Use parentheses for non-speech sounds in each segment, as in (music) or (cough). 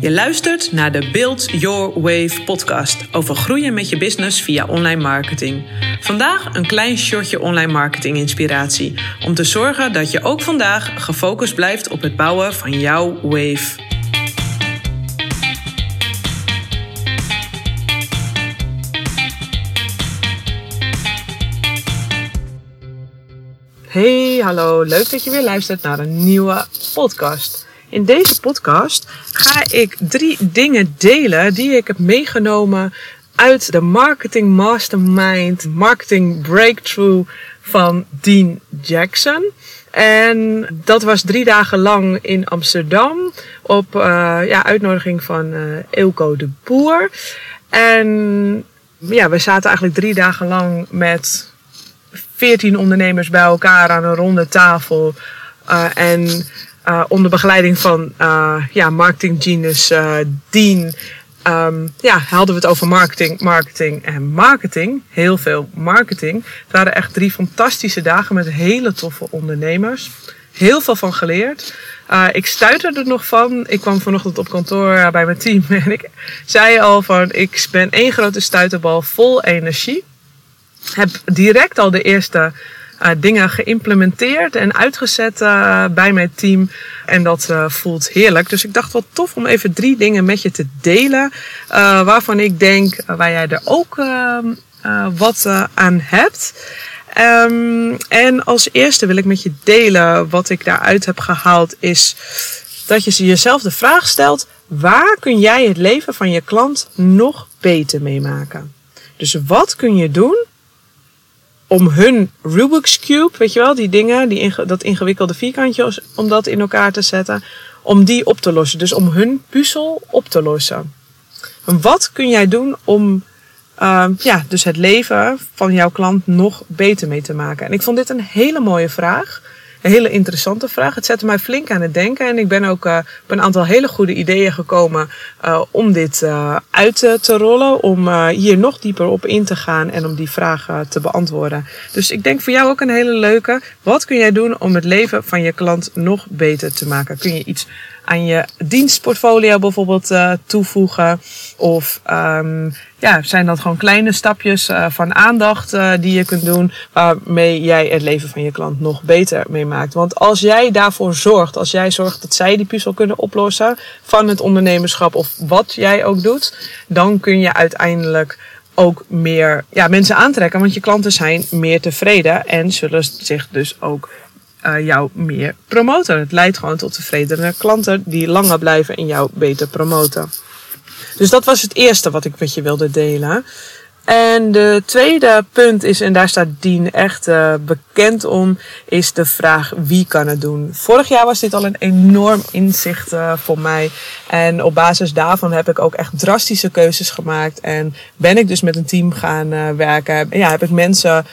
Je luistert naar de Build Your Wave podcast over groeien met je business via online marketing. Vandaag een klein shortje online marketing inspiratie om te zorgen dat je ook vandaag gefocust blijft op het bouwen van jouw wave. Hey, hallo. Leuk dat je weer luistert naar een nieuwe podcast. In deze podcast ga ik drie dingen delen die ik heb meegenomen uit de Marketing Mastermind Marketing Breakthrough van Dean Jackson. En dat was drie dagen lang in Amsterdam op uh, ja, uitnodiging van uh, Eelco de Boer. En ja, we zaten eigenlijk drie dagen lang met veertien ondernemers bij elkaar aan een ronde tafel. Uh, en uh, onder begeleiding van uh, ja, marketing genius Dean. Um, ja, hadden we het over marketing, marketing en marketing. Heel veel marketing. Het waren echt drie fantastische dagen met hele toffe ondernemers. Heel veel van geleerd. Ik stuitte er nog van. Ik kwam vanochtend op kantoor bij mijn team (laughs) en ik zei al van ik ben één grote stuiterbal vol energie heb direct al de eerste uh, dingen geïmplementeerd en uitgezet uh, bij mijn team. En dat uh, voelt heerlijk. Dus ik dacht wat tof om even drie dingen met je te delen. waarvan ik denk waar jij er ook wat aan hebt. Um, en als eerste wil ik met je delen wat ik daaruit heb gehaald is dat je jezelf de vraag stelt: waar kun jij het leven van je klant nog beter meemaken? Dus wat kun je doen om hun Rubik's Cube, weet je wel, die dingen, die dat ingewikkelde vierkantje, om dat in elkaar te zetten, om die op te lossen. Dus om hun puzzel op te lossen. En wat kun jij doen om uh, ja, dus het leven van jouw klant nog beter mee te maken? En ik vond dit een hele mooie vraag. Een hele interessante vraag. Het zette mij flink aan het denken. En ik ben ook uh, op een aantal hele goede ideeën gekomen uh, om dit uh, uit te rollen. Om hier nog dieper op in te gaan en om die vraag te beantwoorden. Dus ik denk voor jou ook een hele leuke. Wat kun jij doen om het leven van je klant nog beter te maken? Kun je iets aan je dienstportfolio bijvoorbeeld uh, toevoegen? Of um, ja, zijn dat gewoon kleine stapjes uh, van aandacht uh, die je kunt doen waarmee jij het leven van je klant nog beter meemaakt? Want als jij daarvoor zorgt, als jij zorgt dat zij die puzzel kunnen oplossen van het ondernemerschap of wat jij ook doet, dan kun je uiteindelijk ook meer ja, mensen aantrekken. Want je klanten zijn meer tevreden en zullen zich dus ook uh, jou meer promoten. Het leidt gewoon tot tevredenere klanten die langer blijven en jou beter promoten. Dus dat was het eerste wat ik met je wilde delen. En de tweede punt is, en daar staat Dien echt uh, bekend om, is de vraag wie kan het doen. Vorig jaar was dit al een enorm inzicht uh, voor mij. En op basis daarvan heb ik ook echt drastische keuzes gemaakt. En ben ik dus met een team gaan uh, werken. En ja, heb ik mensen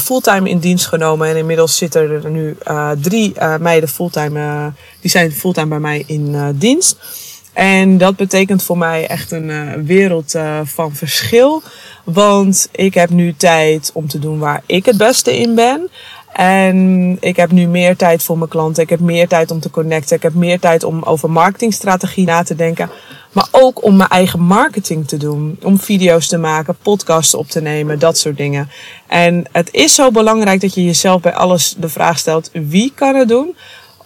fulltime in dienst genomen. En inmiddels zitten er nu drie meiden fulltime, die zijn fulltime bij mij in dienst. En dat betekent voor mij echt een wereld van verschil. Want ik heb nu tijd om te doen waar ik het beste in ben. En ik heb nu meer tijd voor mijn klanten. Ik heb meer tijd om te connecten. Ik heb meer tijd om over marketingstrategie na te denken. Maar ook om mijn eigen marketing te doen. Om video's te maken, podcasts op te nemen, dat soort dingen. En het is zo belangrijk dat je jezelf bij alles de vraag stelt: wie kan het doen?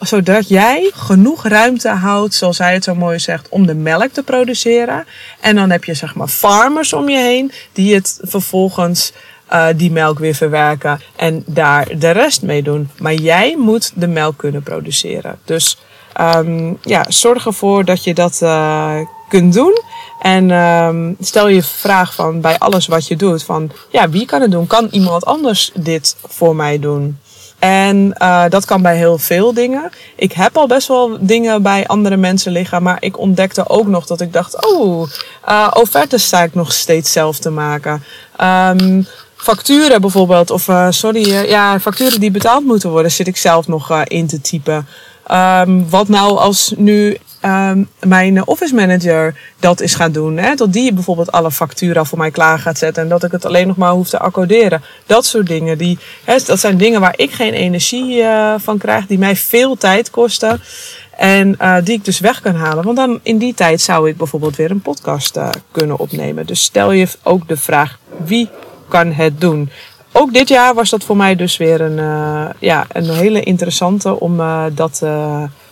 Zodat jij genoeg ruimte houdt, zoals hij het zo mooi zegt, om de melk te produceren. En dan heb je zeg maar farmers om je heen die het vervolgens uh, die melk weer verwerken en daar de rest mee doen. Maar jij moet de melk kunnen produceren. Dus um, ja, zorg ervoor dat je dat uh, kunt doen. En um, stel je vraag van bij alles wat je doet, van ja, wie kan het doen? Kan iemand anders dit voor mij doen? En uh, dat kan bij heel veel dingen. Ik heb al best wel dingen bij andere mensen liggen, maar ik ontdekte ook nog dat ik dacht, oh, uh, offertes sta ik nog steeds zelf te maken. Um, facturen bijvoorbeeld, of uh, sorry, ja, facturen die betaald moeten worden, zit ik zelf nog in te typen. Um, wat nou als nu um, mijn office manager dat is gaan doen. Hè? Dat die bijvoorbeeld alle facturen voor mij klaar gaat zetten. En dat ik het alleen nog maar hoef te accorderen. Dat soort dingen. Die, hè, dat zijn dingen waar ik geen energie uh, van krijg. Die mij veel tijd kosten. En uh, die ik dus weg kan halen. Want dan in die tijd zou ik bijvoorbeeld weer een podcast uh, kunnen opnemen. Dus stel je ook de vraag: wie kan het doen? Ook dit jaar was dat voor mij dus weer een, ja, een hele interessante om dat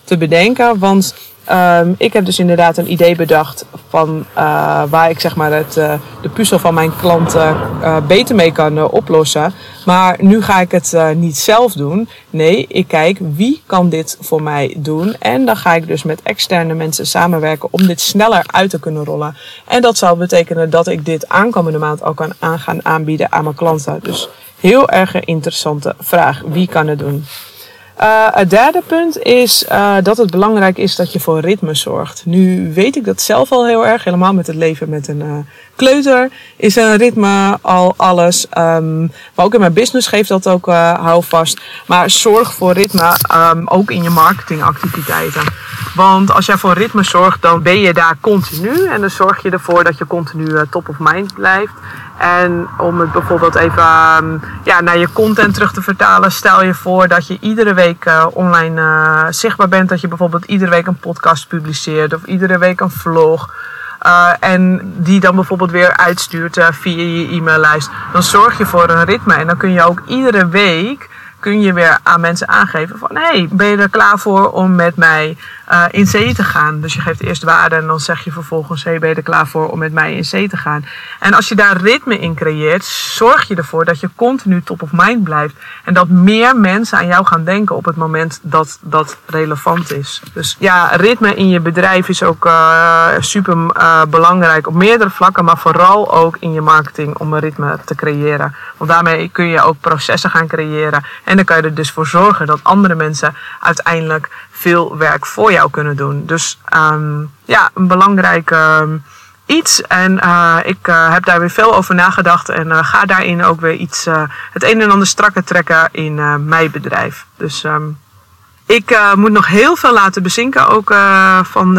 te bedenken. Want Um, ik heb dus inderdaad een idee bedacht van uh, waar ik zeg maar het, uh, de puzzel van mijn klanten uh, beter mee kan oplossen. Maar nu ga ik het niet zelf doen. Nee, ik kijk wie kan dit voor mij doen. En dan ga ik dus met externe mensen samenwerken om dit sneller uit te kunnen rollen. En dat zou betekenen dat ik dit aankomende maand al kan aan gaan aanbieden aan mijn klanten. Dus heel erg een interessante vraag. Wie kan het doen? Uh, het derde punt is uh, dat het belangrijk is dat je voor ritme zorgt. Nu weet ik dat zelf al heel erg, helemaal met het leven met een uh, kleuter, is een ritme al alles. Um, maar ook in mijn business geeft dat ook houvast. Maar zorg voor ritme um, ook in je marketingactiviteiten. Want als jij voor ritme zorgt, dan ben je daar continu. En dan zorg je ervoor dat je continu top of mind blijft. En om het bijvoorbeeld even um, ja, naar je content terug te vertalen, stel je voor dat je iedere week uh, online uh, zichtbaar bent. Dat je bijvoorbeeld iedere week een podcast publiceert of iedere week een vlog. Uh, en die dan bijvoorbeeld weer uitstuurt via je e-maillijst. Dan zorg je voor een ritme. En dan kun je ook iedere week kun je weer aan mensen aangeven van... hey, ben je er klaar voor om met mij uh, in zee te gaan? Dus je geeft eerst waarde en dan zeg je vervolgens... hey, ben je er klaar voor om met mij in zee te gaan? En als je daar ritme in creëert... zorg je ervoor dat je continu top of mind blijft. En dat meer mensen aan jou gaan denken op het moment dat dat relevant is. Dus ja, ritme in je bedrijf is ook uh, super uh, belangrijk op meerdere vlakken... maar vooral ook in je marketing om een ritme te creëren. Want daarmee kun je ook processen gaan creëren... En dan kan je er dus voor zorgen dat andere mensen uiteindelijk veel werk voor jou kunnen doen. Dus um, ja, een belangrijk um, iets. En uh, ik uh, heb daar weer veel over nagedacht. En uh, ga daarin ook weer iets, het een en ander strakker trekken in mijn bedrijf. Dus um, ik uh, moet nog heel veel laten bezinken, ook uh, van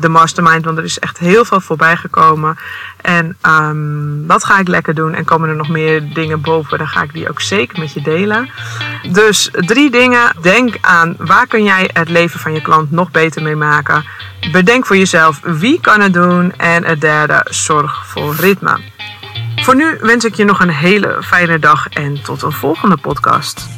de mastermind, want er is echt heel veel voorbij gekomen. En um, dat ga ik lekker doen. En komen er nog meer dingen boven, dan ga ik die ook zeker met je delen. Dus drie dingen. Denk aan waar kun jij het leven van je klant nog beter mee maken. Bedenk voor jezelf wie kan het doen. En het derde, zorg voor ritme. Voor nu wens ik je nog een hele fijne dag en tot een volgende podcast.